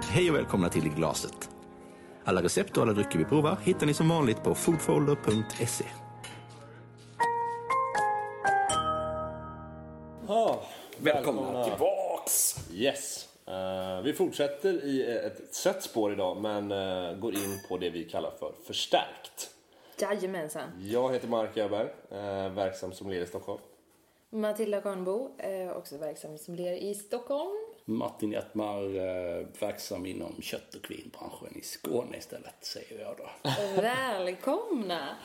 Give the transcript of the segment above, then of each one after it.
Hej och välkomna till I glaset. Alla recept och alla drycker vi provar hittar ni som vanligt på foodfolder.se. Ah, Välkomna tillbaks! Yes. Eh, vi fortsätter i ett sött spår idag men eh, går in på det vi kallar för förstärkt. Jajamensan. Jag heter Mark Öberg, uh, verksam som ledare i Stockholm. Matilda Kahnbo, eh, också verksam som ledare i Stockholm. Martin Hjaltmar, eh, verksam inom kött och vinbranschen i Skåne istället, säger jag då. Välkomna!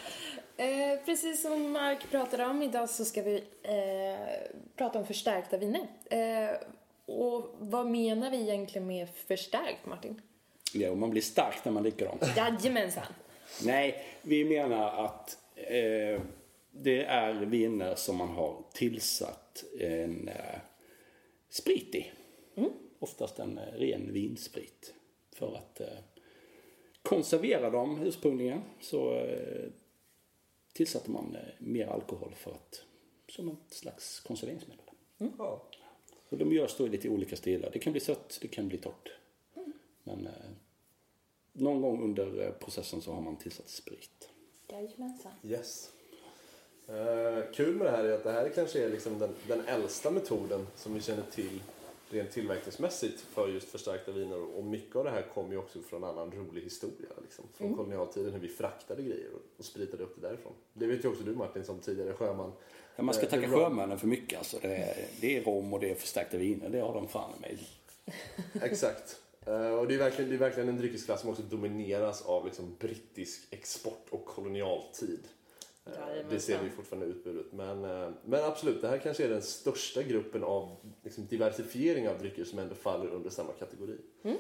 Eh, precis som Mark pratade om, idag så ska vi eh, prata om förstärkta viner. Eh, och vad menar vi egentligen med förstärkt, Martin? Ja, man blir stark när man dricker dem. Jajamensan! Nej, vi menar att eh, det är viner som man har tillsatt en eh, sprit i. Mm. Oftast en eh, ren vinsprit. För att eh, konservera dem ursprungligen så eh, tillsatte man mer alkohol för att, som ett slags konserveringsmedel. Mm. Så de görs då i lite olika stilar. Det kan bli sött, det kan bli torrt. Men eh, någon gång under processen så har man tillsatt sprit. Jajamensan. Yes. Eh, kul med det här är att det här kanske är liksom den, den äldsta metoden som vi känner till rent tillverkningsmässigt för just förstärkta viner och mycket av det här kommer ju också från en annan rolig historia. Liksom, från Mm. kolonialtiden hur vi fraktade grejer och, spritade upp det därifrån. Det vet ju också du Martin som tidigare sjöman. Ja, man ska Eh, tacka sjömännen för mycket. Alltså, det, är, det är rom och det är förstärkta viner. Det har de fan mig. Exakt. Eh, och det är, verkligen, det är verkligen en dryckesklass som också domineras av liksom brittisk export och kolonialtid. Det ser vi fortfarande i utbudet. Men, eh, men absolut, det här kanske är den största gruppen av liksom, diversifiering av drycker som ändå faller under samma kategori. Mm.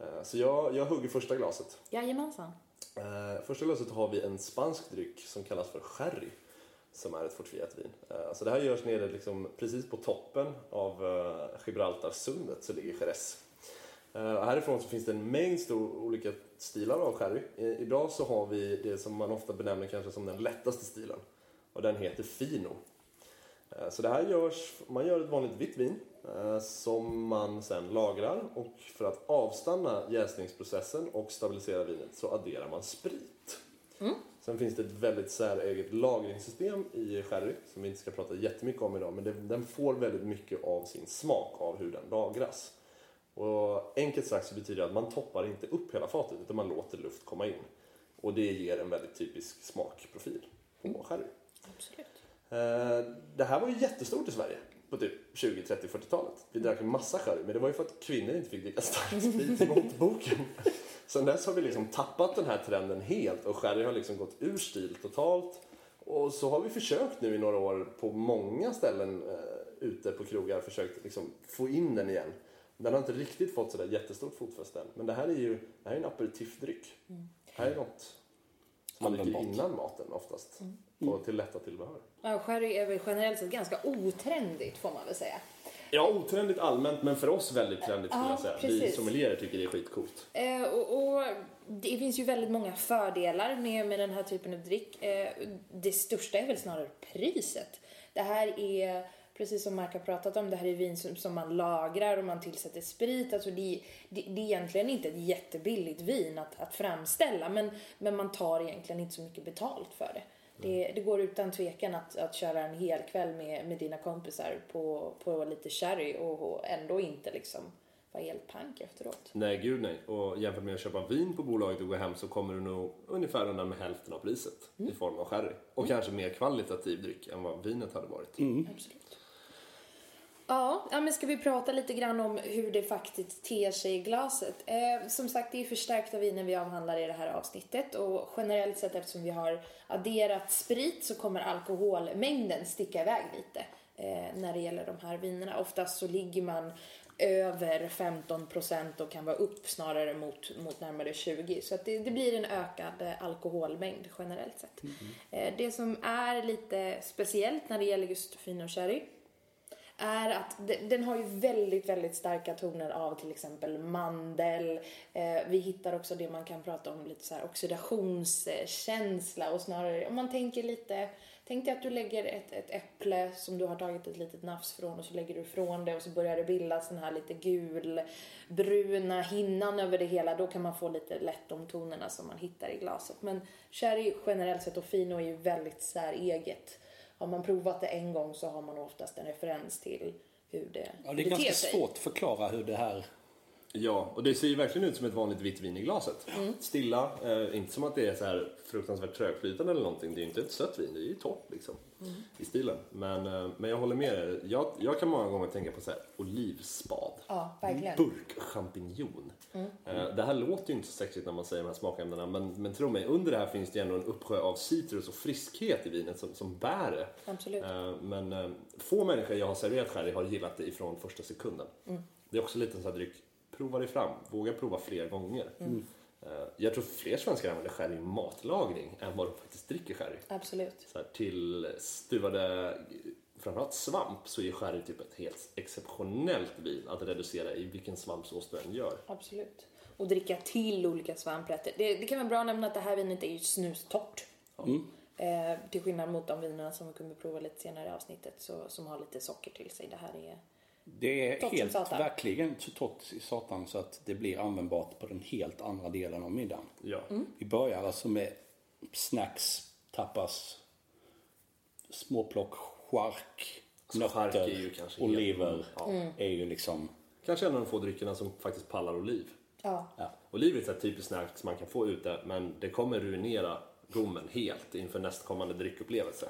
Eh, så jag, jag hugger första glaset. Jajamensan. Eh, första glaset har vi en spansk dryck som kallas för sherry. Som är ett fortifierat vin. Eh, så det här görs nere liksom precis på toppen av Gibraltarsundet så ligger Jerez. Härifrån så finns det en mängd stor, olika stilar av sherry. I, idag så har vi det som man ofta benämner kanske som den lättaste stilen. Och den heter Fino. Eh, Så det här görs, man gör ett vanligt vitt vin eh, som man sen lagrar och för att avstanna jäsningsprocessen och stabilisera vinet så adderar man sprit. Sen finns det ett väldigt säreget lagringssystem i sherry som vi inte ska prata jättemycket om idag men det, den får väldigt mycket av sin smak av hur den lagras. Och enkelt sagt så betyder det att man toppar inte upp hela fatet utan man låter luft komma in. Och det ger en väldigt typisk smakprofil på sherry. Absolut. Eh, Det här var ju jättestort i Sverige på typ 20, 30, 40-talet. Vi drack en massa sherry, men det var ju för att kvinnor inte fick dricka stark sprit i motboken. Sen dess har vi liksom tappat den här trenden helt och sherry har liksom gått ur stil totalt. Och så har vi försökt nu i några år på många ställen eh, ute på krogar försökt liksom få in den igen. Den har inte riktigt fått sådär jättestort fotfäste än. Men det här är ju det här är en aperitifdryck. Det här är något som man dricker innan maten oftast. Och till lätta tillbehör. Ja, sherry är väl generellt sett ganska otrendigt får man väl säga. Ja, otrendigt allmänt, men för oss väldigt trendigt skulle Ja, jag säga. Vi precis. sommelierer tycker det är skitcoolt. Eh, och, och det finns ju väldigt många fördelar med, med den här typen av dryck. Eh, det största är väl snarare priset. Det här är, precis som Mark har pratat om, det här är vin som, som man lagrar och man tillsätter sprit. Alltså det, det, det är egentligen inte ett jättebilligt vin att, att framställa men, men man tar egentligen inte så mycket betalt för det. Det, det går utan tvekan att, att köra en hel kväll med, med dina kompisar på, på lite sherry och, och ändå inte liksom vara helt pank efteråt. Nej, gud nej. Och jämfört med att köpa vin på bolaget och gå hem så kommer du nog ungefär undan med hälften av priset i form av sherry. Och kanske mer kvalitativ dryck än vad vinet hade varit. Absolut. Ja, ja, men ska vi prata lite grann om hur det faktiskt ter sig i glaset? Eh, som sagt, det är förstärkta viner vi avhandlar i det här avsnittet och generellt sett eftersom vi har adderat sprit så kommer alkoholmängden sticka iväg lite eh, när det gäller de här vinerna. Oftast så ligger man över 15 procent och kan vara upp snarare mot, mot närmare 20. Så att det, det blir en ökad eh, alkoholmängd generellt sett. Eh, det som är lite speciellt när det gäller just Fino Cherry är att den har ju väldigt, väldigt starka toner av till exempel mandel. Eh, vi hittar också det man kan prata om lite så här oxidationskänsla och snarare om man tänker lite Tänk dig att du lägger ett, ett äpple som du har tagit ett litet nafs från och så lägger du ifrån det och så börjar det bildas den här lite gulbruna hinnan över det hela. Då kan man få lite lätt de tonerna som man hittar i glaset. Men sherry generellt sett och fino är ju väldigt säreget. Har man provat det en gång så har man oftast en referens till hur det, Ja, det är ganska sig. svårt att förklara hur det här... Ja, och det ser ju verkligen ut som ett vanligt vitt vin i glaset. Stilla, eh, inte som att det är så här fruktansvärt trögflytande eller någonting. Det är ju inte ett sött vin, det är ju torrt liksom i stilen. Men, eh, men jag håller med dig. Jag, jag kan många gånger tänka på så här olivspad. Ja, verkligen. Burkchampinjon. Eh, Det här låter ju inte så sexigt när man säger de här smakämnena men, men tro mig, under det här finns det ändå en uppsjö av citrus och friskhet i vinet som, som bär det. Absolut. Eh, Men eh, få människor jag har serverat sherry har gillat det ifrån första sekunden. Det är också lite sån här dryck, prova dig fram, våga prova fler gånger. Eh, Jag tror fler svenskar använder sherry i matlagning än vad de faktiskt dricker sherry. Absolut. Så här, till stuvade framförallt svamp så är sherry typ ett helt exceptionellt vin att reducera i vilken svampsås du än gör. Absolut. Och dricka till olika svamprätter. Det, det kan vara bra att nämna att det här vinet är ju snustort. Eh, till skillnad mot de vinerna som vi kommer prova lite senare i avsnittet så, som har lite socker till sig. Det här är... Det är helt, satan. verkligen torrt i satan så att det blir användbart på den helt andra delen av middagen. Ja. Vi börjar alltså med snacks, tapas, småplock, chark, Alltså, chark nötter, är ju kanske oliver. ja. Är ju liksom... Kanske en av de få dryckerna som faktiskt pallar oliv. Ja. Ja. Oliv är ett typiskt snacks man kan få ute men det kommer ruinera gommen helt inför nästkommande dryckupplevelse.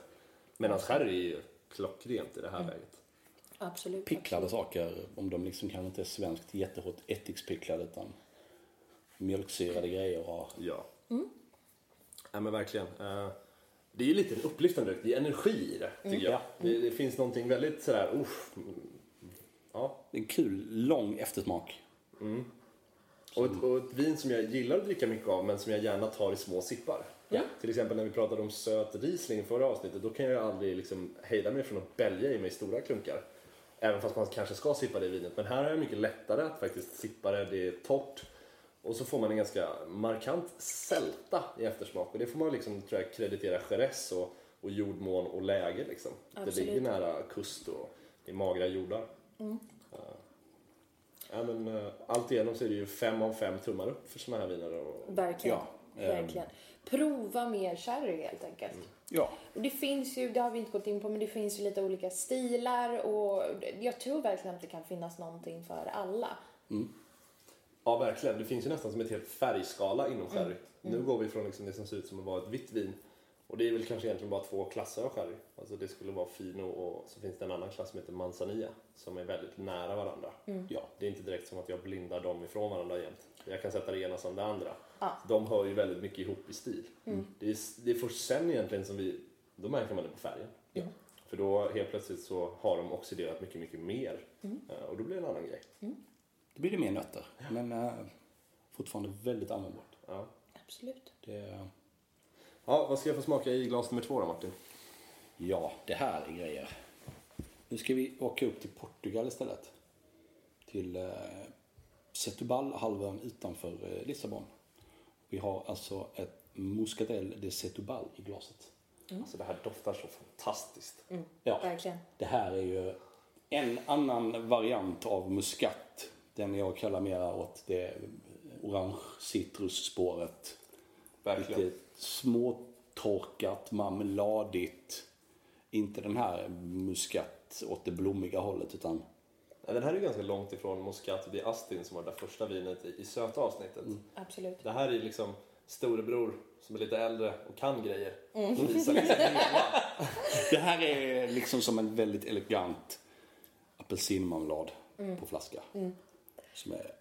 Medan sherry är ju klockrent i det här läget. Absolut. Picklade saker, om de liksom kanske inte är svenskt jättehårt ättikspicklade utan mjölksyrade grejer. Och, Ja. Ja men verkligen. Eh, Det är ju lite en upplyftande. Det är energi i det tycker jag. Ja. Det, det finns någonting väldigt sådär, usch. Ja. det är en kul, lång eftersmak. Och ett, och ett vin som jag gillar att dricka mycket av men som jag gärna tar i små sippar. Ja. Till exempel när vi pratade om söt Riesling i förra avsnittet. Då kan jag aldrig liksom hejda mig från att bälja i mig stora klunkar. Även fast man kanske ska sippa det vinet. Men här är det mycket lättare att faktiskt sippa det. Det är torrt. Och så får man en ganska markant sälta i eftersmak. Och det får man liksom, tror jag, kreditera Jerez och, och jordmån och läge. Liksom. Det ligger nära kust och i magra jordar. Ja. Ja, men, eh, allt igenom så är det ju fem av fem tummar upp för såna här viner. Och, Verkligen. Ja, ehm. Verkligen. Prova mer sherry helt enkelt. Ja, Och det finns ju, det har vi inte gått in på, men det finns ju lite olika stilar och jag tror verkligen att det kan finnas någonting för alla. Ja, verkligen. Det finns ju nästan som ett helt färgskala inom sherry. Nu går vi från liksom det som ser ut som att vara ett vitt vin. Och det är väl kanske egentligen bara två klasser av sherry. Alltså det skulle vara fino och så finns det en annan klass som heter manzanilla. Som är väldigt nära varandra. ja. Det är inte direkt som att jag blindar dem ifrån varandra jämt. Jag kan sätta det ena som det andra. Ja. De hör ju väldigt mycket ihop i stil. Det, är, det är först sen egentligen som vi, då märker man det på färgen. För då helt plötsligt så har de oxiderat mycket, mycket mer. Eh, Och då blir det en annan grej. Då blir det mer nötter. Men äh, fortfarande väldigt användbart. Ja. Absolut. Det, Ja, vad ska jag få smaka i glas nummer två då Martin? ja, det här är grejer. Nu ska vi åka upp till Portugal istället. Till äh, Setúbal-halvön utanför äh, Lissabon. Vi har alltså ett Muscatel de Setúbal i glaset. Alltså det här doftar så fantastiskt. Ja, Verkligen. det här är ju en annan variant av muskat. Den jag kallar mera åt det orange citrusspåret. Verkligen. Lite småtorkat, marmeladigt. Inte den här muskat åt det blommiga hållet utan Den här är ganska långt ifrån Moscato di Astin som var det där första vinet i, i söta avsnittet. Absolut. Det här är liksom storebror som är lite äldre och kan grejer. Som visar liksom hela. Det här är liksom som en väldigt elegant apelsinmarmelad på flaska. Som är,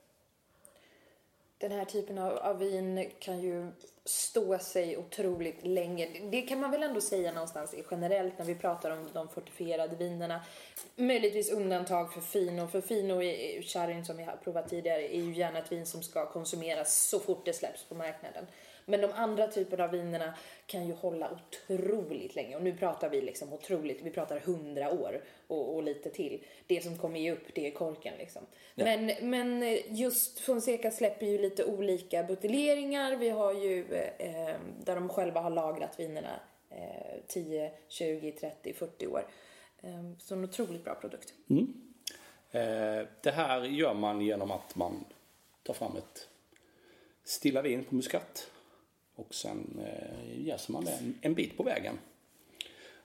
den här typen av, av vin kan ju stå sig otroligt länge. Det kan man väl ändå säga någonstans generellt när vi pratar om de fortifierade vinerna. Möjligtvis undantag för Fino. För Fino i sherryn som vi har provat tidigare är ju gärna ett vin som ska konsumeras så fort det släpps på marknaden. Men de andra typerna av vinerna kan ju hålla otroligt länge. Och nu pratar vi liksom otroligt, vi pratar hundra år och, och lite till. Det som kommer ge upp, det är korken liksom. Men, men just Fonseca släpper ju lite olika buteljeringar. Vi har ju eh, där de själva har lagrat vinerna eh, 10, 20, 30, 40 år. Eh, så en otroligt bra produkt. Eh, det här gör man genom att man tar fram ett stilla vin på muskat. Och sen eh, jäser man det en, bit på vägen.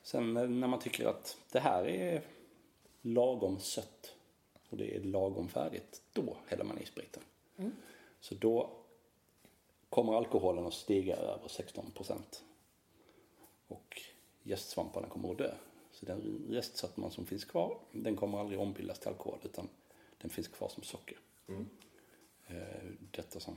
Sen eh, när man tycker att det här är lagom sött och det är lagom färdigt, då häller man i spriten. Så då kommer alkoholen att stiga över 16 procent. Och jästsvamparna kommer att dö. Så den restsötman som finns kvar, den kommer aldrig ombildas till alkohol utan den finns kvar som socker. Eh, Detta som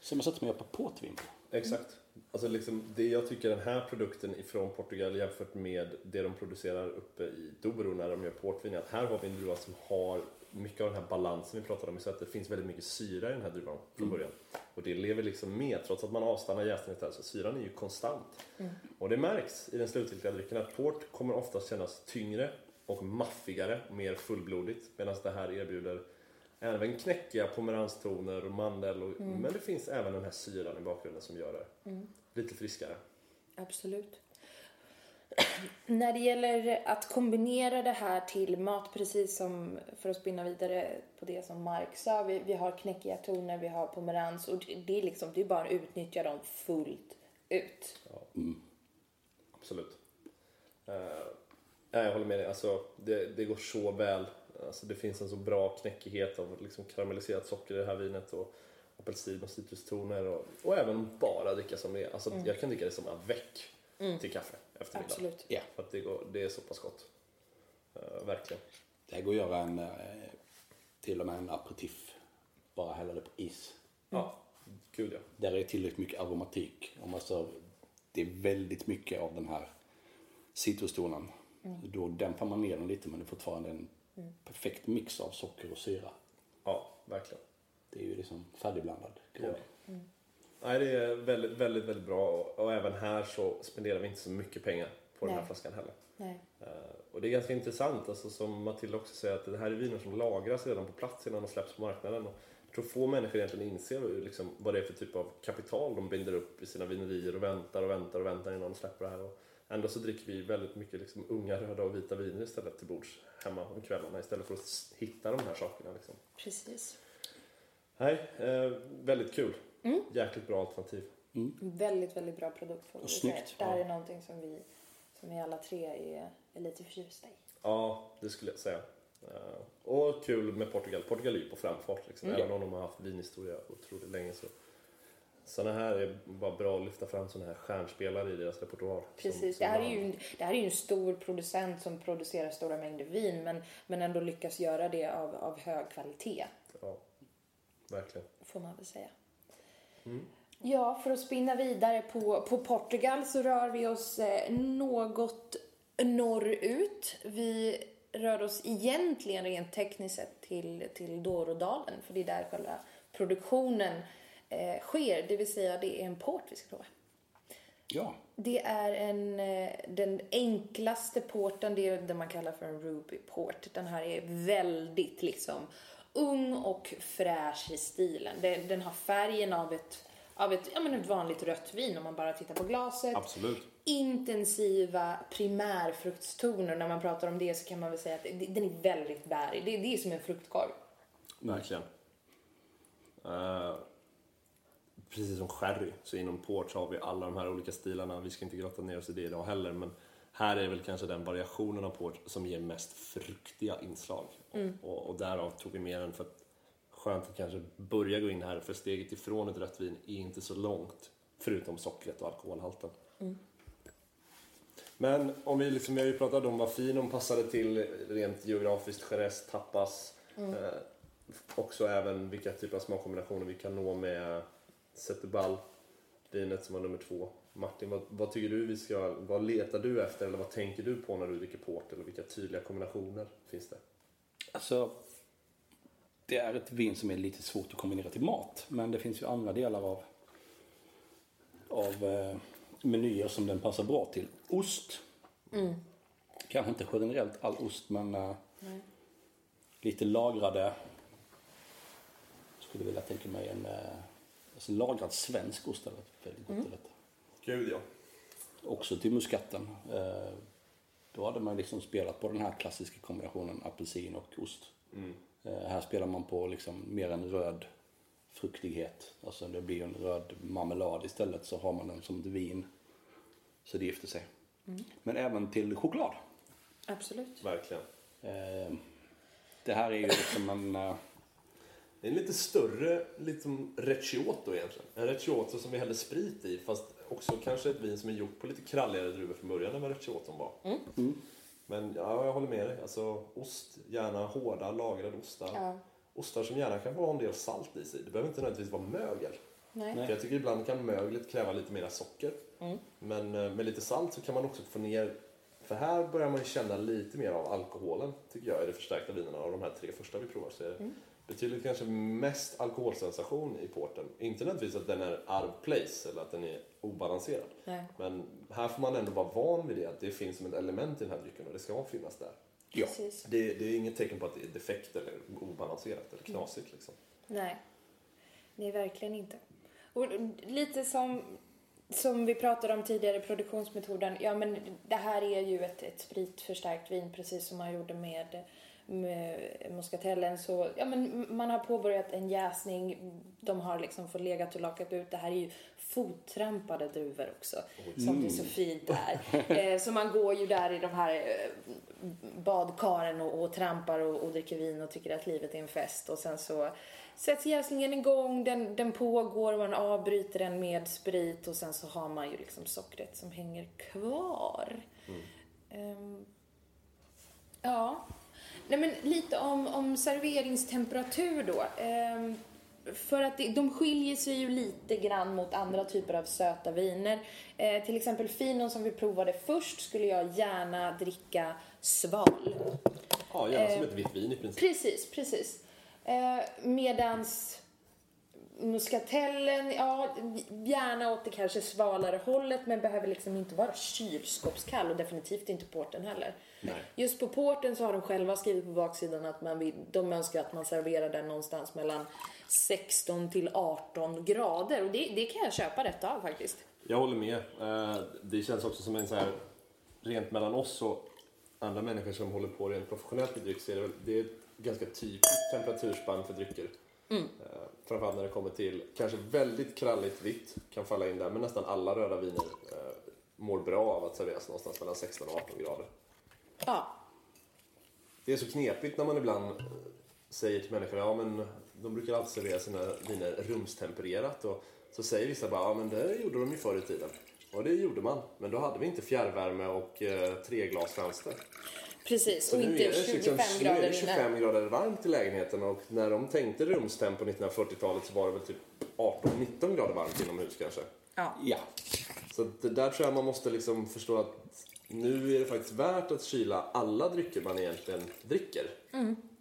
samma sätt som man gör på portvin. Exakt. Alltså liksom, det jag tycker den här produkten ifrån Portugal jämfört med det de producerar uppe i Douro när de gör portvin är att här har vi en druva som har mycket av den här balansen vi pratade om. Så att det finns väldigt mycket syra i den här druvan från början. Och det lever liksom med trots att man avstannar jäsningen där så syran är ju konstant. Och det märks i den slutgiltiga drycken att port kommer oftast kännas tyngre och maffigare, mer fullblodigt. Medan det här erbjuder även knäckiga pomeranstoner och mandel. Och, Men det finns även den här syran i bakgrunden som gör det lite friskare. Absolut. När det gäller att kombinera det här till mat, precis som för att spinna vidare på det som Mark sa, vi, vi har knäckiga toner, vi har pomerans och det- det är liksom, det är bara att utnyttja dem fullt ut. Absolut. Uh, jag håller med dig. Alltså, det, det går så väl. Alltså, det finns en så bra knäckighet av liksom karamelliserat socker i det här vinet och apelsin och citrustoner och, och även bara dricka som det är. Alltså, Jag kan dricka det som avec till kaffe eftermiddag. Absolut. Ja. För att det, går, det är så pass gott. Eh, verkligen. Det här går att göra en, eh, till och med en aperitif. Bara hälla det på is. Ja, gud ja. Där är tillräckligt mycket aromatik. Om alltså, det är väldigt mycket av den här citrustonen. Då dämpar man ner den lite men det är fortfarande en perfekt mix av socker och syra. Ja, verkligen. Det är ju liksom färdigblandad grogg. Ja. Nej, det är väldigt, väldigt, väldigt bra och, och även här så spenderar vi inte så mycket pengar på den här Nej. flaskan heller. Nej. Eh, och det är ganska intressant, alltså, som Matilda också säger, att det här är viner som lagras redan på plats innan de släpps på marknaden. Och jag tror få människor egentligen inser hur, liksom, vad det är för typ av kapital de binder upp i sina vinerier och väntar och väntar och väntar innan de släpper det här. Och ändå så dricker vi väldigt mycket liksom, unga röda och vita viner istället till bords hemma om kvällarna istället för att hitta de här sakerna. Liksom. Precis. Nej, eh, väldigt kul. Jäkligt bra alternativ. Väldigt, väldigt bra produkt får Och säga. snyggt. Det här är någonting som vi, som vi alla tre är, är lite förtjusta i. Ja, det skulle jag säga. Eh, och kul med Portugal. Portugal är ju på framfart. Liksom. Mm. Även om de har haft vinhistoria otroligt länge. Så. Sådana här är bara bra att lyfta fram sådana här stjärnspelare i deras repertoar. Precis. Som- som det, här är ju, det här är ju en stor producent som producerar stora mängder vin men, men ändå lyckas göra det av, av hög kvalitet. Ja, verkligen. får man väl säga. Mm. Ja, för att spinna vidare på, på Portugal så rör vi oss eh, något norrut. Vi rör oss egentligen rent tekniskt sett till, till Dorodalen för det är där själva produktionen eh, sker. Det vill säga det är en port vi ska prova. Ja, Det är en, eh, den enklaste porten, det är det man kallar för en Ruby port. Den här är väldigt liksom ung och fräsch i stilen. Den, den har färgen av ett, av ett, ja, men ett vanligt rött vin om man bara tittar på glaset. Absolut. Intensiva primärfruktstoner. När man pratar om det så kan man väl säga att det, den är väldigt bärig. Det, det är som en fruktkorg. Verkligen. Eh, precis som sherry, så inom port så har vi alla de här olika stilarna. Vi ska inte grotta ner oss i det idag heller, men här är väl kanske den variationen av port som ger mest fruktiga inslag. Och, och därav tog vi med den för att skönt att kanske börja gå in här, för steget ifrån ett rött vin är inte så långt, förutom sockret och alkoholhalten. Men om vi, liksom, vi har ju pratat om vad finon passade till rent geografiskt, Jerez, tapas. Eh, också även vilka typer av smakkombinationer vi kan nå med Setubal, vinet som var nummer två. Martin, vad, vad tycker du vi ska, vad letar du efter eller vad tänker du på när du dricker port eller vilka tydliga kombinationer finns det? alltså det är ett vin som är lite svårt att kombinera till mat. Men det finns ju andra delar av av eh, menyer som den passar bra till. Ost. Kanske inte generellt all ost men eh, lite lagrade. Skulle vilja tänka mig en eh, alltså lagrad svensk ost hade varit väldigt gott i detta. Gud ja. Också till muskatten. Eh, då hade man liksom spelat på den här klassiska kombinationen apelsin och ost. Eh, här spelar man på liksom mer en röd fruktighet. Alltså det blir en röd marmelad istället så har man den som ett vin. Så det gifter sig. Men även till choklad. Absolut. Verkligen. Eh, det här är ju liksom en... Det är en lite större liksom recioto egentligen. En recioto som vi häller sprit i fast också kanske ett vin som är gjort på lite kralligare druvor från början än vad recioton var. Men ja, jag håller med dig. Alltså ost, gärna hårda lagrade ostar. Ja. Ostar som gärna kan få ha en del salt i sig. Det behöver inte nödvändigtvis vara mögel. Nej. För jag tycker ibland kan möglet kräva lite mer socker. Men eh, med lite salt så kan man också få ner för här börjar man ju känna lite mer av alkoholen, tycker jag, i de förstärkta vinerna. Av de här tre första vi provar så det betydligt kanske mest alkoholsensation i porten. Inte nödvändigtvis att den är out of place eller att den är obalanserad. Nej. Men här får man ändå vara van vid det, att det finns som ett element i den här drycken och det ska finnas där. ja. Det, det är inget tecken på att det är defekt eller obalanserat eller knasigt liksom. Nej. Nej, verkligen inte. Och lite som, som vi pratade om tidigare, produktionsmetoden. Ja, men det här är ju ett, ett spritförstärkt vin, precis som man gjorde med, med muskatellen. Så, ja, men man har påbörjat en jäsning. De har liksom fått legat och lakat ut. Det här är ju fottrampade druvor också, som det så fint är. Eh, så man går ju där i de här eh, badkaren och, och trampar och, och dricker vin och tycker att livet är en fest. Och sen så sätts jäsningen igång, den, den pågår, man avbryter den med sprit och sen så har man ju liksom sockret som hänger kvar. Ehm, ja. Nej men lite om, om serveringstemperatur då. Ehm, för att det, de skiljer sig ju lite grann mot andra typer av söta viner. Eh, till exempel finon som vi provade först skulle jag gärna dricka sval. Ja, gärna som Eh, ett vitt vin i princip. Precis, precis. Eh, medans muskatellen, ja, gärna åt det kanske svalare hållet men behöver liksom inte vara kylskåpskall och definitivt inte porten heller. Nej. Just på porten så har de själva skrivit på baksidan att man vill, de önskar att man serverar den någonstans mellan 16 till 18 grader och det, det kan jag köpa detta av faktiskt. Jag håller med. Eh, Det känns också som en så här, rent mellan oss och andra människor som håller på rent professionellt med dryck så är det, det är ett ganska typiskt temperaturspann för drycker. Mm. Eh, Framförallt när det kommer till kanske väldigt kralligt vitt kan falla in där men nästan alla röda viner eh, mår bra av att serveras någonstans mellan 16 och 18 grader. Ja, Det är så knepigt när man ibland eh, säger till människor ja men de brukar alltid servera sina viner rumstempererat och så säger vissa bara ja men det gjorde de ju förr i tiden. Och det gjorde man, men då hade vi inte fjärrvärme och eh, treglasfönster. precis. Så och inte är det 25 liksom, nu är grader det inne. 25 grader varmt i lägenheten och när de tänkte rumstempo 1940-talet så var det väl typ 18-19 grader varmt inomhus kanske. Ja. ja. Så det där tror jag man måste liksom förstå att nu är det faktiskt värt att kyla alla drycker man egentligen dricker.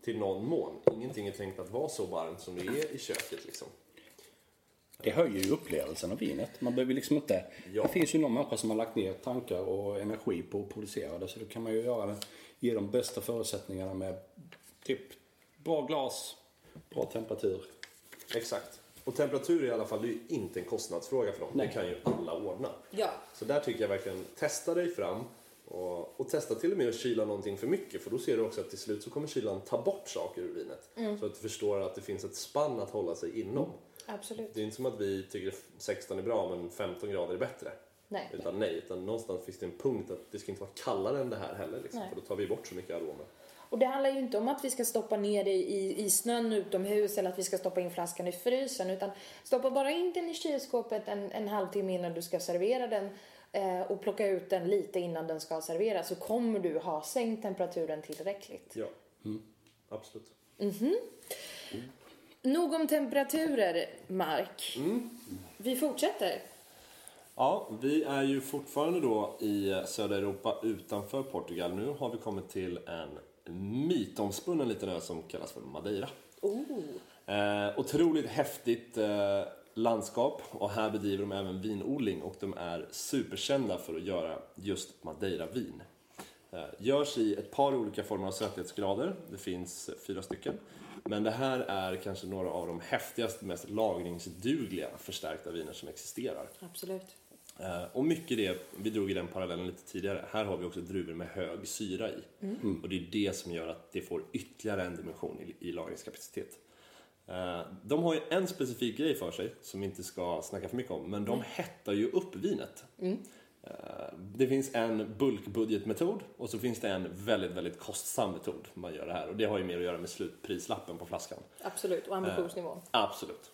Till någon mån. Ingenting är tänkt att vara så varmt som det är i köket liksom. Det höjer ju upplevelsen av vinet. Man behöver liksom inte... Ja. Det finns ju någon människa som har lagt ner tankar och energi på att producera det. Så då kan man ju göra det, ge de bästa förutsättningarna med typ bra glas, bra temperatur. Exakt. Och temperatur i alla fall, det är ju inte en kostnadsfråga för dem. Nej. Det kan ju alla ordna. Ja. Så där tycker jag verkligen, testa dig fram och, och testa till och med att kyla någonting för mycket för då ser du också att till slut så kommer kylan ta bort saker ur vinet. Så att du förstår att det finns ett spann att hålla sig inom. Absolut. Det är inte som att vi tycker 16 är bra men 15 grader är bättre. Nej. Utan nej, utan någonstans finns det en punkt att det ska inte vara kallare än det här heller. Liksom, för då tar vi bort så mycket aromer. Och det handlar ju inte om att vi ska stoppa ner det i, i snön utomhus eller att vi ska stoppa in flaskan i frysen utan stoppa bara in den i kylskåpet en, en halvtimme innan du ska servera den och plocka ut den lite innan den ska serveras så kommer du ha sänkt temperaturen tillräckligt. Ja, absolut. Nog om temperaturer, Mark. Mm. Vi fortsätter. Ja, vi är ju fortfarande då i södra Europa utanför Portugal. Nu har vi kommit till en mytomspunnen liten ö som kallas för Madeira. Oh. Eh, otroligt häftigt eh, landskap och här bedriver de även vinodling och de är superkända för att göra just Madeira-vin. Eh, Görs i ett par olika former av söthetsgrader, det finns fyra stycken. Men det här är kanske några av de häftigaste, mest lagringsdugliga förstärkta viner som existerar. Absolut. Eh, Och mycket det, vi drog i den parallellen lite tidigare, här har vi också druvor med hög syra i. Och det är det som gör att det får ytterligare en dimension i, i lagringskapacitet. Eh, De har ju en specifik grej för sig som vi inte ska snacka för mycket om, men de hettar ju upp vinet. Eh, Det finns en bulkbudgetmetod och så finns det en väldigt, väldigt kostsam metod man gör det här och det har ju mer att göra med slutprislappen på flaskan. Absolut. Och ambitionsnivån. Absolut.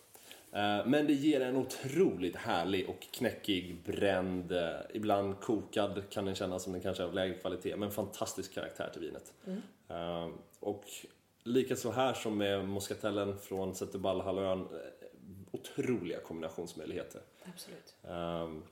Eh, Men det ger en otroligt härlig och knäckig, bränd, eh, ibland kokad kan den kännas som den kanske är av lägre kvalitet, men fantastisk karaktär till vinet. Eh, Och likaså här som med moskatellen från Zetterbalhalvön, eh, otroliga kombinationsmöjligheter. Absolut. Ehm,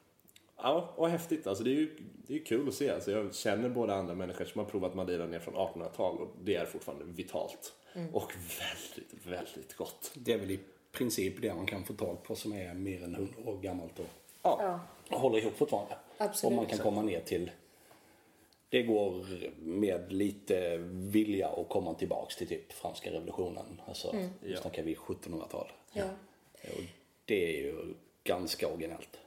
Ja, och häftigt. Alltså det är ju det är kul att se. Alltså jag känner båda andra människor som har provat Madeira ner från 1800-tal och det är fortfarande vitalt. Och väldigt, väldigt gott. Det är väl i princip det man kan få tag på som är mer än 100 år gammalt och, Ja. och håller ihop fortfarande. Absolut. Och man kan komma ner till det går med lite vilja att komma tillbaks till typ franska revolutionen. Alltså, nu Ja. snackar vi 1700-tal. Ja. Och det är ju ganska originellt.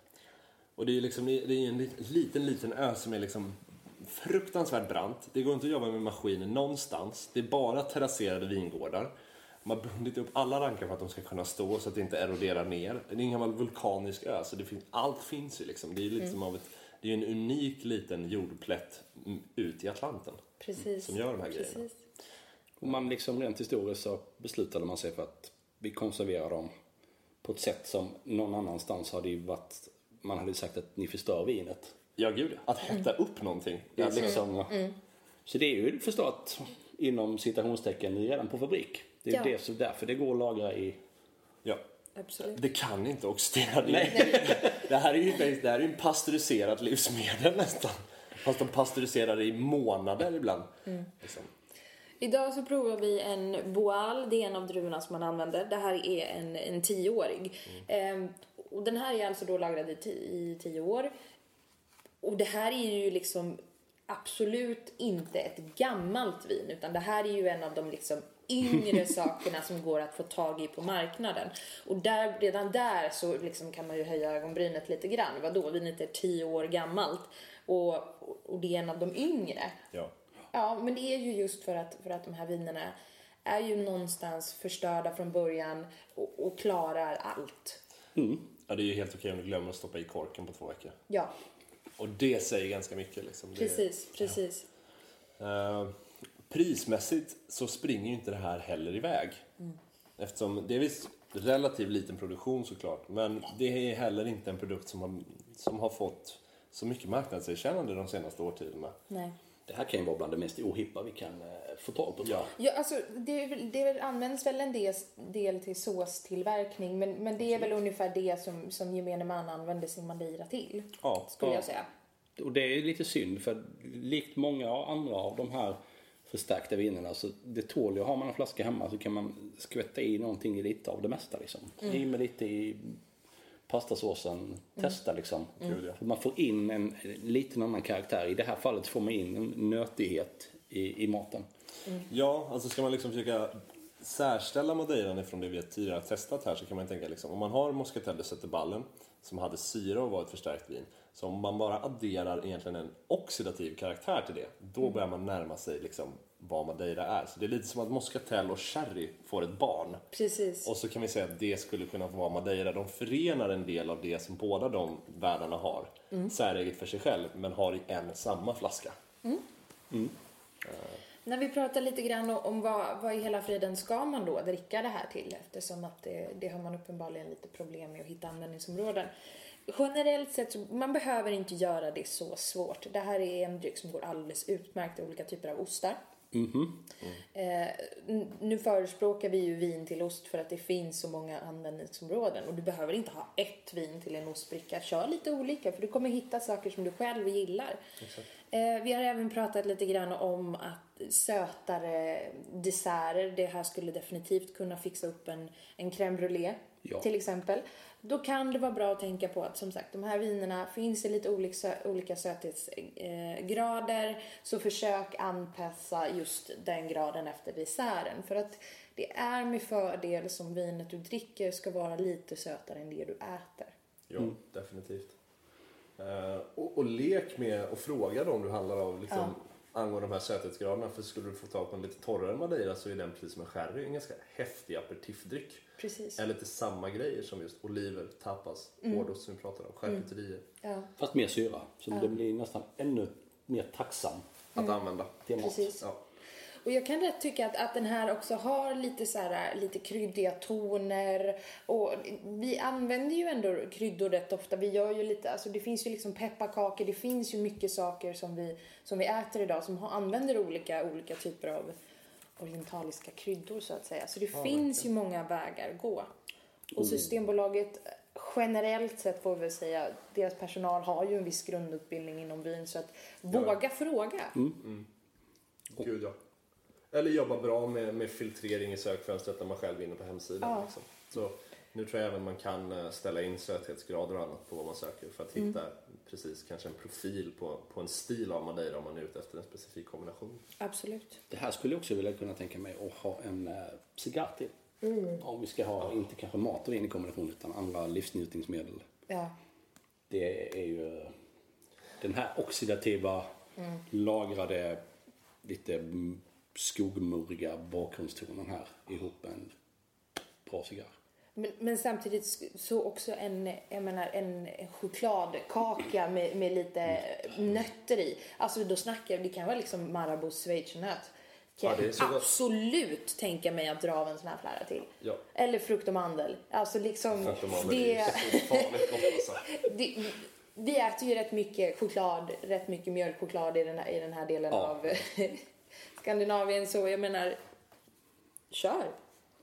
Och det är ju liksom, det är en lit- liten, liten ö som är liksom fruktansvärt brant. Det går inte att jobba med maskiner någonstans. Det är bara terrasserade vingårdar. Man har bundit upp alla rankar för att de ska kunna stå så att det inte eroderar ner. Det är en gammal vulkanisk ö, så det finns, allt finns ju liksom. Det är ju liksom av ett, det är ju en unik liten jordplätt mm, ut i Atlanten. Precis. Som gör de här grejerna. Precis. Och man liksom rent historiskt så beslutade man sig för att vi konserverar dem på ett sätt som någon annanstans hade ju varit, man hade sagt att ni förstör vinet. Ja, gud. Att hetta upp någonting. Det är Alltså, liksom, Så det är ju förstått inom citationstecken redan på fabrik. Det är Ja. det, så därför det går att lagra i... ja. Absolut. Det kan inte oxidera. Det, det här är ju det här är ju en pasteuriserat livsmedel nästan. Fast de pasteuriserar det i månader ibland. Liksom. Idag så provar vi en Boal, det är en av druvorna som man använder. Det här är en, en tioårig. Ehm, och den här är alltså då lagrad i, i tio år. Och det här är ju liksom absolut inte ett gammalt vin utan det här är ju en av de liksom yngre sakerna som går att få tag i på marknaden. Och där, redan där så liksom kan man ju höja ögonbrynet lite grann. Vadå, vinet är tio år gammalt och, och det är en av de yngre. Ja. Ja, men det är ju just för att, för att de här vinerna är ju någonstans förstörda från början och, och klarar allt. ja, det är ju helt okej om du glömmer att stoppa i korken på två veckor. Ja, Och det säger ganska mycket. Liksom. Det, precis, precis. Eh, prismässigt så springer ju inte det här heller iväg. Eftersom det är visst relativt liten produktion såklart, men det är heller inte en produkt som har, som har fått så mycket marknadserkännande de senaste årtiondena. Nej. Det här kan ju vara bland det mest ohippa vi kan eh, få tag på. jag. Ja, alltså det, det används väl en del, del till såstillverkning men, men det är väl ungefär det som, som gemene man använder sin Madeira till. Ja, Skulle ja. jag säga. Och det är lite synd för likt många andra av de här förstärkta vinerna så det tål ju, har man en flaska hemma så kan man skvätta i någonting i lite av det mesta liksom. I med lite i pastasåsen, testa liksom. För Man får in en, en liten annan karaktär. I det här fallet får man in en nötighet i, i maten. Ja, alltså ska man liksom försöka särställa Madeiran ifrån det vi tidigare har testat här så kan man tänka liksom, om man har Moscatel de Setterballen som hade syra och var ett förstärkt vin, så om man bara adderar egentligen en oxidativ karaktär till det, då börjar man närma sig liksom vad Madeira är. Så det är lite som att Moscatel och Sherry får ett barn. Precis. Och så kan vi säga att det skulle kunna vara Madeira. De förenar en del av det som båda de världarna har. Säreget för sig själv, men har i en samma flaska. När vi pratar lite grann om- vad, vad i hela friden ska man då dricka det här till eftersom att det, det har man uppenbarligen lite problem med att hitta användningsområden. Generellt sett så man behöver inte göra det så svårt. Det här är en dryck som går alldeles utmärkt i olika typer av ostar. Eh, n- nu förespråkar vi ju vin till ost för att det finns så många användningsområden och du behöver inte ha ett vin till en ostbricka. Kör lite olika för du kommer hitta saker som du själv gillar. Eh, vi har även pratat lite grann om att sötare desserter, det här skulle definitivt kunna fixa upp en, en crème brûlée Ja. till exempel. Då kan det vara bra att tänka på att som sagt de här vinerna finns i lite olika, olika söthetsgrader. Eh, grader. så försök anpassa just den graden efter desserten. För att det är med fördel som vinet du dricker ska vara lite sötare än det du äter. Ja, definitivt. Eh, och, och lek med och fråga dem du handlar av liksom, angående de här söthetsgraderna. För skulle du få tag på en lite torrare Madeira så är den precis som en sherry en ganska häftig aperitifdryck. Precis. Är lite samma grejer som just oliver, tapas, hårdost som vi pratade om, charkuterier. Ja, Fast mer syra. Så det blir nästan ännu mer tacksam Att använda. till mat. precis. Ja. Och jag kan rätt tycka att, att den här också har lite så här, lite kryddiga toner. Och vi använder ju ändå kryddor rätt ofta. Vi gör ju lite, alltså det finns ju liksom pepparkakor, det finns ju mycket saker som vi, som vi äter idag som har, använder olika, olika typer av orientaliska kryddor så att säga. Så det finns ju många vägar att gå. Och Systembolaget generellt sett får vi väl säga, deras personal har ju en viss grundutbildning inom vin så att våga fråga. Gud ja. Eller jobba bra med, med filtrering i sökfönstret när man själv är inne på hemsidan. Ja. Liksom. Så nu tror jag även man kan eh, ställa in söthetsgrader och annat på vad man söker för att Mm. hitta precis kanske en profil på, på en stil av Madeira om man är ute efter en specifik kombination. Absolut. Det här skulle jag också vilja kunna tänka mig att ha en äh, cigarr till. Om vi ska ha, inte kanske mat och vin i kombination utan andra livsnjutningsmedel. Ja. Det är ju den här oxidativa, lagrade, lite mm, skogmurriga bakgrundstonen här ihop en bra cigarr. Men, men samtidigt så också en, jag menar, en chokladkaka med, med lite nötter i. Alltså då snackar vi, det kan vara liksom Marabou schweizernöt. Kan Ja, jag gott. absolut tänka mig att dra av en sån här flära till. Ja. Eller frukt och mandel. Alltså liksom Frukt och mandel det, är ju så farligt gott alltså. det, vi äter ju rätt mycket choklad, rätt mycket mjölkchoklad i den här, i den här delen Ja. av Skandinavien. Så jag menar, kör. Ja,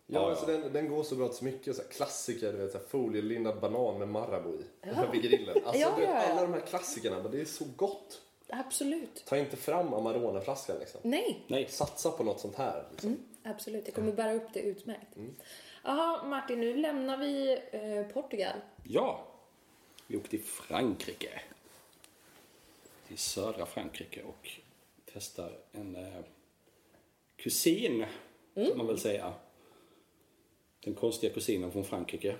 Ja, alltså ja. den, den går så bra till så mycket så här, klassiker, du vet, så här, folielindad banan med Marabou i. Vid grillen. Alltså, Ja, ja, ja. Alla de här klassikerna, men det är så gott. Absolut. Ta inte fram Amarone-flaskan liksom. Nej. Nej, Satsa på något sånt här. Liksom. Absolut, jag kommer bära upp det utmärkt. Jaha, Martin, nu lämnar vi eh, Portugal. ja. Vi åkte till Frankrike. Till södra Frankrike och testar en eh, kusin, kan man väl säga. Den konstiga kusinen från Frankrike.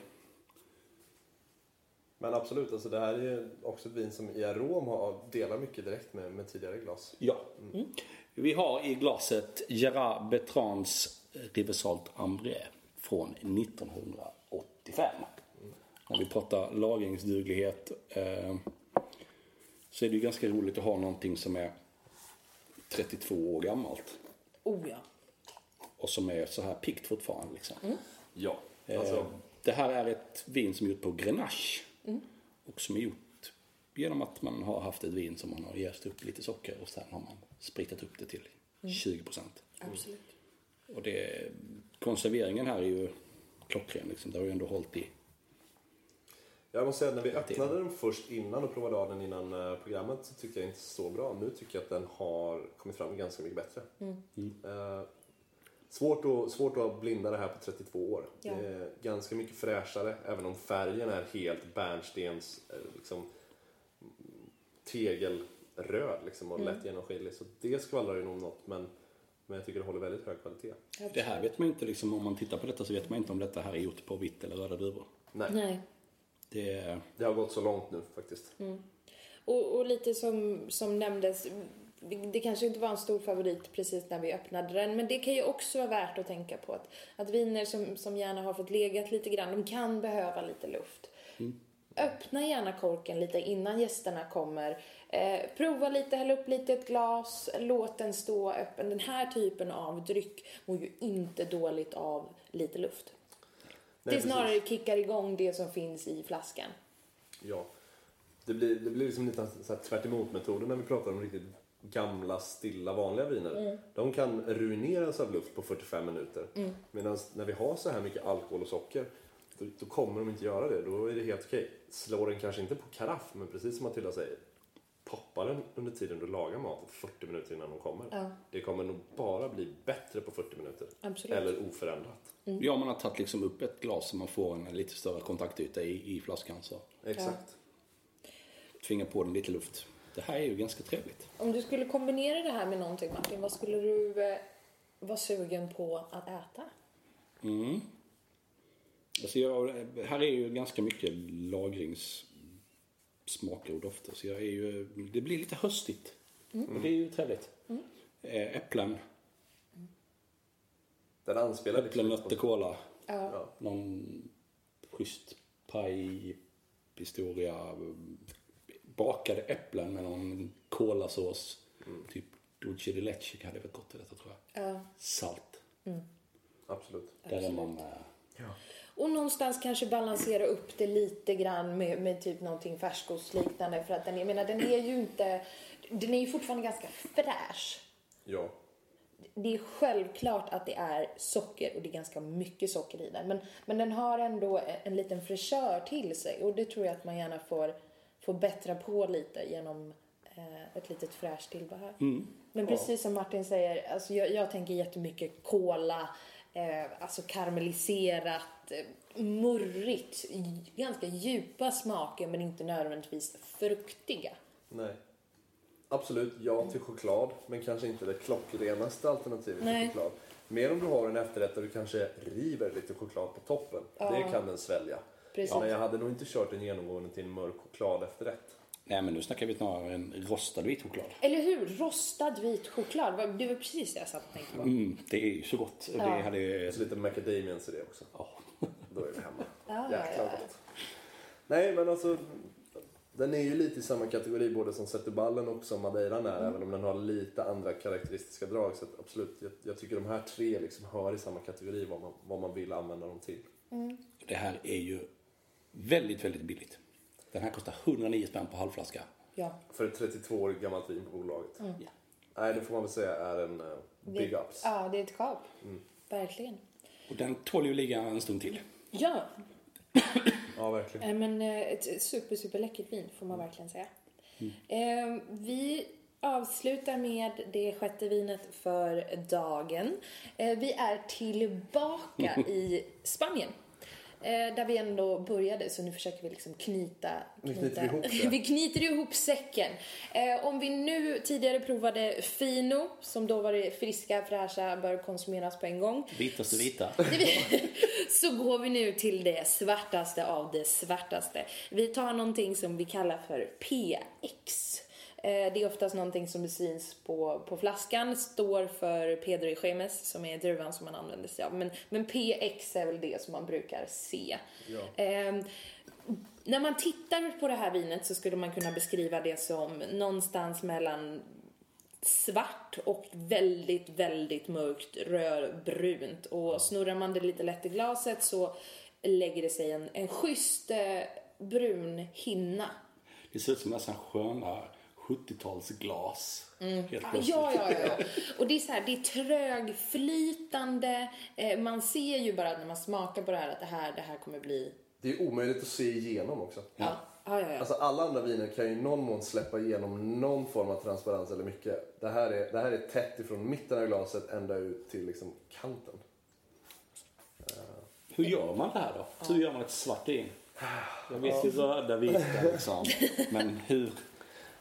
Men absolut, alltså det här är också ett vin som i arom har, delar mycket direkt med, med tidigare glas. Ja. Vi har i glaset Gerard Bertrands Riversalt Ambré från 1985. När vi pratar lagringsduglighet eh, så är det ju ganska roligt att ha någonting som är 32 år gammalt Oh ja. och som är så här piggt fortfarande. Liksom. Ja. Eh, Alltså, Det här är ett vin som är gjort på Grenache. Och som är gjort genom att man har haft ett vin som man har jäst upp lite socker och sen har man spritat upp det till 20 procent. Absolut. Och det, konserveringen här är ju klockren liksom. Det har ju ändå hållit i. jag måste säga att när vi öppnade den först innan och provade av den innan eh, programmet så tyckte jag inte så bra. Nu tycker jag att den har kommit fram ganska mycket bättre. Eh, svårt, att, svårt att blinda det här på 32 år. Ja. Det är ganska mycket fräschare även om färgen är helt bärnstens eh, liksom, tegelröd liksom, och lätt genomskinlig. Så det skvallrar ju nog något men, men jag tycker det håller väldigt hög kvalitet. Det här vet man inte liksom, om man tittar på detta så vet man inte om detta här är gjort på vitt eller röda druvor. Nej, Nej. Det, det har gått så långt nu faktiskt. Och, och lite som, som nämndes, det kanske inte var en stor favorit precis när vi öppnade den, men det kan ju också vara värt att tänka på att, att viner som, som gärna har fått legat lite grann, de kan behöva lite luft. Öppna gärna korken lite innan gästerna kommer. Eh, prova lite, häll upp lite i ett glas, låt den stå öppen. Den här typen av dryck mår ju inte dåligt av lite luft. Nej, det snarare kickar igång det som finns i flaskan. Ja. Det blir, det blir liksom lite så här tvärt metoden när vi pratar om riktigt gamla, stilla, vanliga viner. De kan ruineras av luft på 45 minuter. Medan när vi har så här mycket alkohol och socker, då, då kommer de inte göra det. Då är det helt okej. Slår den kanske inte på karaff, men precis som Matilda säger, poppa den under tiden du lagar maten 40 minuter innan de kommer. Ja. Det kommer nog bara bli bättre på 40 minuter. Absolut. Eller oförändrat. Ja, man har tagit liksom upp ett glas så man får en lite större kontaktyta i, i flaskan. Så Exakt. tvinga på den lite luft. Det här är ju ganska trevligt. Om du skulle kombinera det här med någonting Martin, vad skulle du eh, vara sugen på att äta? Mm. Alltså jag, här är ju ganska mycket lagringssmaker och dofter. Så jag är ju, det blir lite höstigt. Och det är ju trevligt. Eh, Äpplen, Den anspelar liksom äpplen, lite nötter, kola. Ja. Någon schysst paj-historia. Bakade äpplen med någon kolasås. Typ dulce de leche hade varit gott i detta tror jag. Ja. Salt. Absolut. Där är man... eh, Och någonstans kanske balansera upp det lite grann med, med typ någonting färskostliknande för att den, jag menar, den är ju inte, den är ju fortfarande ganska fräsch. Ja. Det är självklart att det är socker och det är ganska mycket socker i den. Men, men den har ändå en liten fräschör till sig och det tror jag att man gärna får, får bättra på lite genom eh, ett litet fräscht tillbehör. Men precis som Martin säger, alltså jag, jag tänker jättemycket kola, eh, alltså karamelliserat, eh, murrigt, ganska djupa smaker men inte nödvändigtvis fruktiga. Nej. Absolut, ja till choklad, men kanske inte det klockrenaste alternativet Nej. till choklad. Mer om du har en efterrätt där du kanske river lite choklad på toppen. Det kan den svälja. Precis. Men jag hade nog inte kört en genomgående till en mörk choklad efterrätt. Nej men nu snackar vi snarare en rostad vit choklad. Eller hur? Rostad vit choklad. Det var precis det jag satt och tänkte på. Mm, det är ju så gott. Det Ja. hade... Så lite macadamians i det också. Ja. Då är vi hemma. Ja, Jäklar ja, ja. Nej, men alltså. Den är ju lite i samma kategori både som Zetterballen och som Madeiran är, även om den har lite andra karaktäristiska drag. Så att absolut, jag, jag tycker de här tre liksom hör i samma kategori vad man, vad man vill använda dem till. Det här är ju väldigt, väldigt billigt. Den här kostar 109 spänn på halvflaska. Ja. För ett 32 år gammalt vin på bolaget. Ja. Nej, det får man väl säga är en uh, big ups. Ja, det är ett kap. Verkligen. Och den tål ju ligga en stund till. Ja, Ja, verkligen. eh, men eh, ett super, super läckert vin får man verkligen säga. Eh, Vi avslutar med det sjätte vinet för dagen. Eh, Vi är tillbaka i Spanien. Eh, där vi ändå började, så nu försöker vi liksom knyta... Nu knyter vi ihop det. vi knyter ihop säcken. Eh, om vi nu tidigare provade Fino, som då var det friska, fräscha, bör konsumeras på en gång. Vitaste vita. så går vi nu till det svartaste av det svartaste. Vi tar någonting som vi kallar för PX. Eh, Det är oftast någonting som syns på, på flaskan, står för Pedro y Gemes som är druvan som man använder sig av. Men, men PX är väl det som man brukar se. Eh, när man tittar på det här vinet så skulle man kunna beskriva det som någonstans mellan svart och väldigt, väldigt mörkt rödbrunt. Och snurrar man det lite lätt i glaset så lägger det sig en, en schysst eh, brun hinna. Det ser ut som nästan sköna 70-talsglas. Helt Ja, ja, ja, ja. Och det är så här, det är trögflytande. Eh, man ser ju bara när man smakar på det här att det här, det här kommer bli... Det är omöjligt att se igenom också. Ja, ja, ja. ja. Alltså alla andra viner kan ju i någon mån släppa igenom någon form av transparens eller mycket. Det här är, det här är tätt ifrån mitten av glaset ända ut till liksom kanten. Hur gör man det här då? Hur gör man ett svart vin? Jag vet ju röda, vita liksom. Men hur?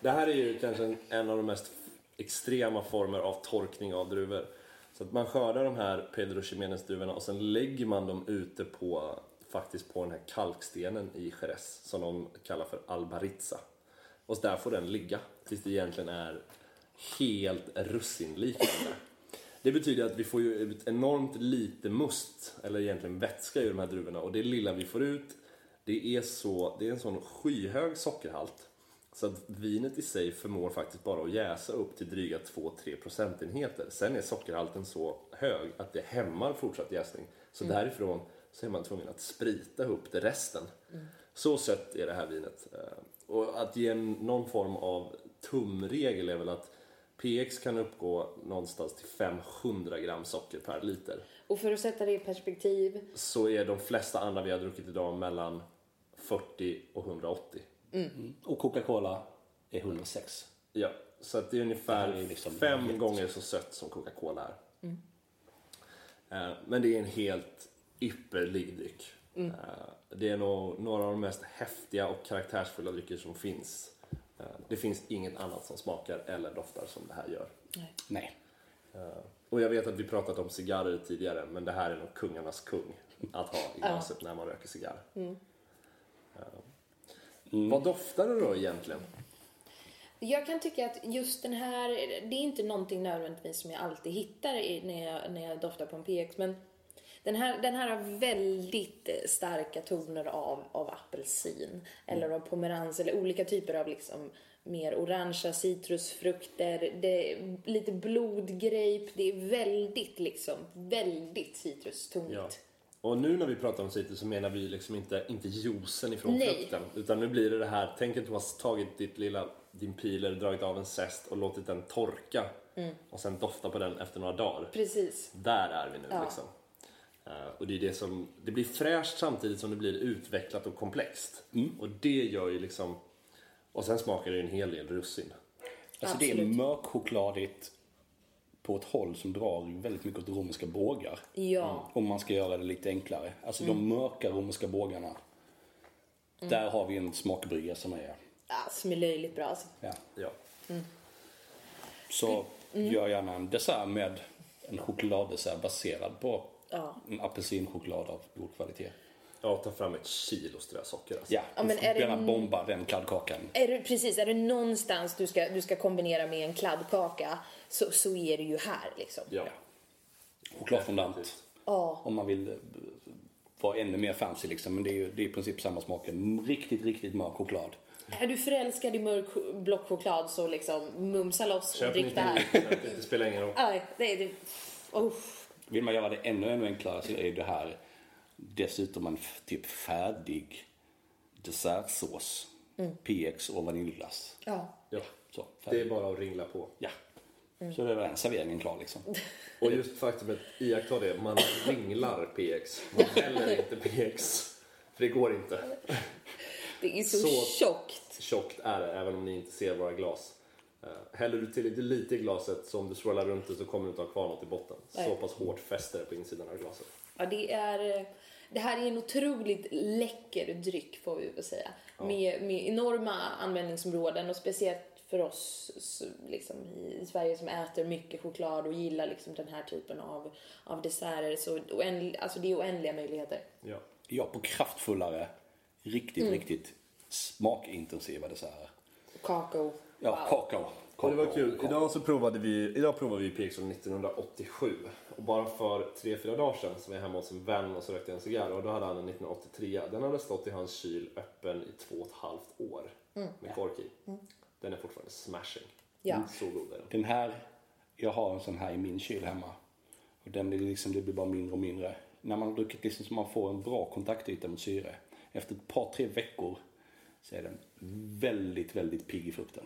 Det här är ju kanske en, en av de mest extrema former av torkning av druvor. Så att man skördar de här Pedro Ximénez druvorna och sen lägger man dem ute på faktiskt på den här kalkstenen i Jerez som de kallar för albaritza. Och där får den ligga tills det egentligen är helt russinliknande. Det betyder att vi får ju ut enormt lite must, eller egentligen vätska i de här druvorna och det lilla vi får ut det är, så, det är en sån skyhög sockerhalt så att vinet i sig förmår faktiskt bara att jäsa upp till dryga 2-3 procentenheter. Sen är sockerhalten så hög att det hämmar fortsatt jäsning. Så därifrån så är man tvungen att sprita upp det resten. Så sött är det här vinet. Eh, Och att ge någon form av tumregel är väl att PX kan uppgå någonstans till 500 gram socker per liter. Och för att sätta det i perspektiv Så är de flesta andra vi har druckit idag mellan 40 och 180. Och Coca-Cola är 106. Ja, så att det är ungefär Det är liksom fem gånger så sött som Coca-Cola är. Eh, Men det är en helt ypperlig dryck. Eh, Det är nog några av de mest häftiga och karaktärsfulla drycker som finns. Eh, Det finns inget annat som smakar eller doftar som det här gör. Nej. Eh, Och jag vet att vi pratat om cigarrer tidigare, men det här är nog kungarnas kung att ha i glaset när man röker cigarr. Eh, Vad doftar det då egentligen? Jag kan tycka att just den här, det är inte någonting nödvändigtvis som jag alltid hittar i, när, jag, när jag doftar på en PX, men den här, den här har väldigt starka toner av, av apelsin eller av pomerans eller olika typer av liksom mer orangea citrusfrukter. Det är lite blodgrape. Det är väldigt liksom, väldigt citrustungt. Ja. Och nu när vi pratar om citrus så menar vi liksom inte, inte juicen ifrån Nej. frukten. Utan nu blir det det här, tänk att du har tagit ditt lilla, din piler, dragit av en zest och låtit den torka. Och sen dofta på den efter några dagar. Precis. Där är vi nu Ja. liksom. Eh, och det är det som, det blir fräscht samtidigt som det blir utvecklat och komplext. Och det gör ju liksom, och sen smakar det ju en hel del russin. Alltså det är Absolut. mörkchokladigt på ett håll som drar väldigt mycket åt romerska bågar. Ja. Om man ska göra det lite enklare. Alltså de mörka romerska bågarna. Där har vi en smakbrygga som är... ja som är löjligt bra alltså. Ja. Ja. Så gör gärna en dessert med en chokladdessert baserad på Ja. en apelsinchoklad av god kvalitet. Ja, ta fram ett kilo strösocker alltså. Ja, Ja, men är det gärna en- bomba den kladdkakan. Är det, precis, är det någonstans du ska, du ska kombinera med en kladdkaka så, så är det ju här liksom. Ja. Chokladfondant. Ja. Om man vill eh, vara ännu mer fancy liksom. Men det är ju det är i princip samma smak. Riktigt, riktigt mörk choklad. Är du förälskad i mörk ch- blockchoklad så liksom mumsa loss och Köp drick lite det här. det spelar ingen roll. Nej, det är det. Oh. Vill man göra det ännu, ännu enklare så är det här dessutom en typ färdig dessertsås. PX och vaniljglass. Ja. Ja. Så, Det är bara att ringla på. Ja. Så det är den serveringen klar liksom. Och just faktumet, iaktta det, man ringlar PX. Man häller inte PX. För det går inte. Det är så, Så- tjockt. Tjockt är det, även om ni inte ser våra glas. Uh, häller du till lite, lite i glaset, så om du swirlar runt det så kommer du inte ha kvar något i botten. Så Nej. pass hårt fäster det på insidan av glaset. Ja, det, är, det här är en otroligt läcker dryck får vi väl säga. Med, med enorma användningsområden och speciellt för oss liksom, i Sverige som äter mycket choklad och gillar liksom, den här typen av, av desserter. Så oändl, alltså, det är oändliga möjligheter. Ja. Ja, på kraftfullare, riktigt, riktigt smakintensiva desserter. Kakao. Ja, Wow. kakao. Och det var Kakao, kul. kakao. Idag så provade vi, idag provade vi PX från 1987. Och bara för 3-4 dagar sedan så var jag hemma hos en vän och så rökte jag en cigarr och då hade han en 1983. Den hade stått i hans kyl öppen i två och ett halvt år med kork i. Den är fortfarande smashing. Ja. Så god är den. Den här, jag har en sån här i min kyl hemma. Och den är liksom, det blir bara mindre och mindre. När man har druckit liksom så man får en bra kontaktyta mot syre. Efter ett par, tre veckor så är den väldigt, väldigt pigg i frukten.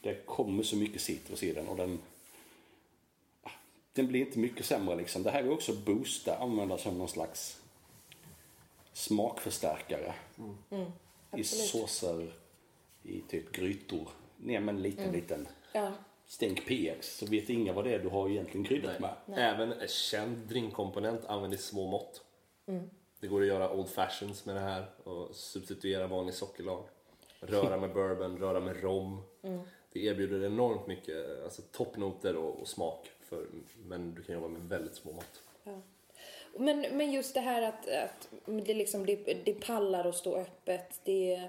Det kommer så mycket citrus i den och den den blir inte mycket sämre liksom. Det här är också boosta, använda som någon slags smakförstärkare. I såser, i typ grytor. Ner med en liten, liten Ja. stänk PX så vet inga vad det är du har egentligen kryddat med. Även en känd drinkkomponent använd i små mått. Det går att göra old fashions med det här och substituera vanlig sockerlag. Röra med bourbon, röra med rom. Det erbjuder enormt mycket alltså, toppnoter och, och smak. För, men du kan jobba med väldigt små mått. Men, men just det här att, att det, liksom, det, det pallar att stå öppet. Det,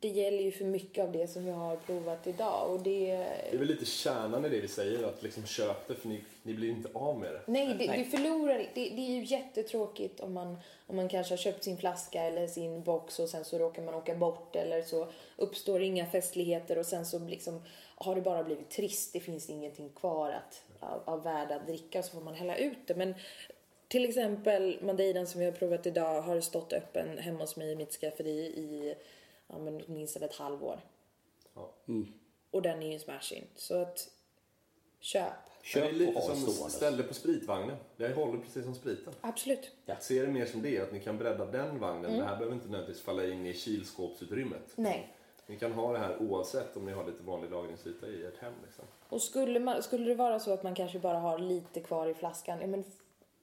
det gäller ju för mycket av det som jag har provat idag. Och det, Det är väl lite kärnan i det vi säger, att liksom köp det för ni, ni blir inte av med det. nej, det, du förlorar det, det är ju jättetråkigt om man, om man kanske har köpt sin flaska eller sin box och sen så råkar man åka bort eller så uppstår inga festligheter och sen så liksom har det bara blivit trist. Det finns ingenting kvar att, av, av värde att dricka så får man hälla ut det. Men till exempel Madeidan som vi har provat idag har stått öppen hemma hos mig i mitt skafferi i ja, men åtminstone ett halvår. Ja. Och den är ju smashing. Så att köp. det är Köp lite som stående. ställde på spritvagnen. Det håller precis som spriten. Absolut. Se det mer som det, att ni kan bredda den vagnen. Det här behöver inte nödvändigtvis falla in i kylskåpsutrymmet. Nej. Ni kan ha det här oavsett om ni har lite vanlig lagringsyta i ert hem. Liksom. Och skulle, man, skulle det vara så att man kanske bara har lite kvar i flaskan, ja, men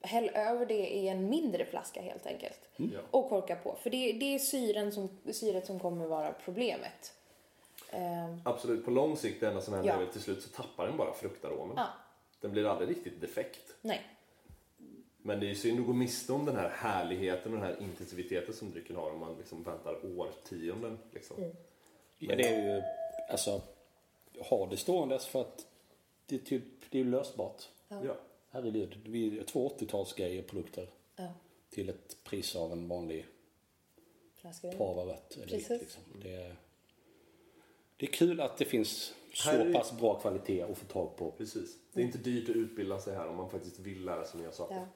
häll över det i en mindre flaska helt enkelt. Ja. Och korka på. För det, det är syren som, syret som kommer vara problemet. Ehm, Absolut, på lång sikt det enda som händer Ja. är väl till slut så tappar den bara fruktaromen. ja, Den blir aldrig riktigt defekt. nej. Men det är ju synd att gå miste om den här härligheten och den här intensiteten som drycken har om man liksom väntar årtionden. Liksom. Mm. Ja, det är ju, alltså, ha det ståendes för att det är, typ, det är ju lösbart. Ja. Herregud, vi är två 80-talsgrejer produkter Ja, till ett pris av en vanlig pava rött. eller Precis. vitt, Liksom. Det, är, det är kul att det finns så är- pass bra kvalitet att få tag på. Precis. Det är inte dyrt att utbilda sig här om man faktiskt vill lära sig nya saker. Ja.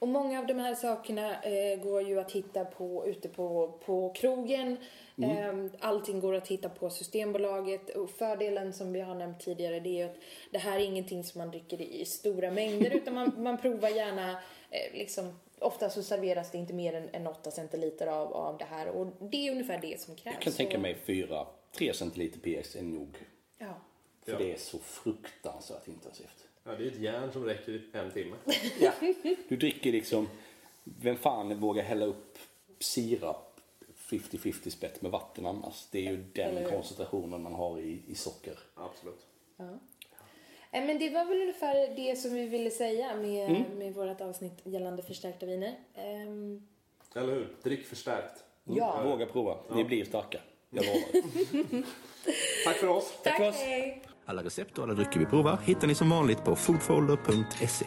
Och många av de här sakerna eh, går ju att hitta på ute på, på krogen. Eh, allting går att hitta på Systembolaget. Och fördelen som vi har nämnt tidigare det är att det här är ingenting som man dricker i stora mängder utan man, man provar gärna eh, liksom Ofta så serveras det inte mer än, än 8 centiliter av, av det här och det är ungefär det som krävs. Jag kan tänka mig 4-3 centiliter PX är nog. Ja. För Ja. det är så fruktansvärt intensivt. Ja, det är ett järn som räcker i en timme. Ja. Du dricker liksom, vem fan vågar hälla upp sirap 50-50 spett med vatten annars? Det är ju den koncentrationen man har i, i socker. Absolut. Eh, Men det var väl ungefär det som vi ville säga med, med vårt avsnitt gällande förstärkta viner. Ehm, Eller hur? Drick förstärkt. ja. Våga prova, ni blir starka. Jag lovar. Tack för oss! Tack för Tack, oss. hej! Alla recept och alla drycker vi provar hittar ni som vanligt på foodfolder.se.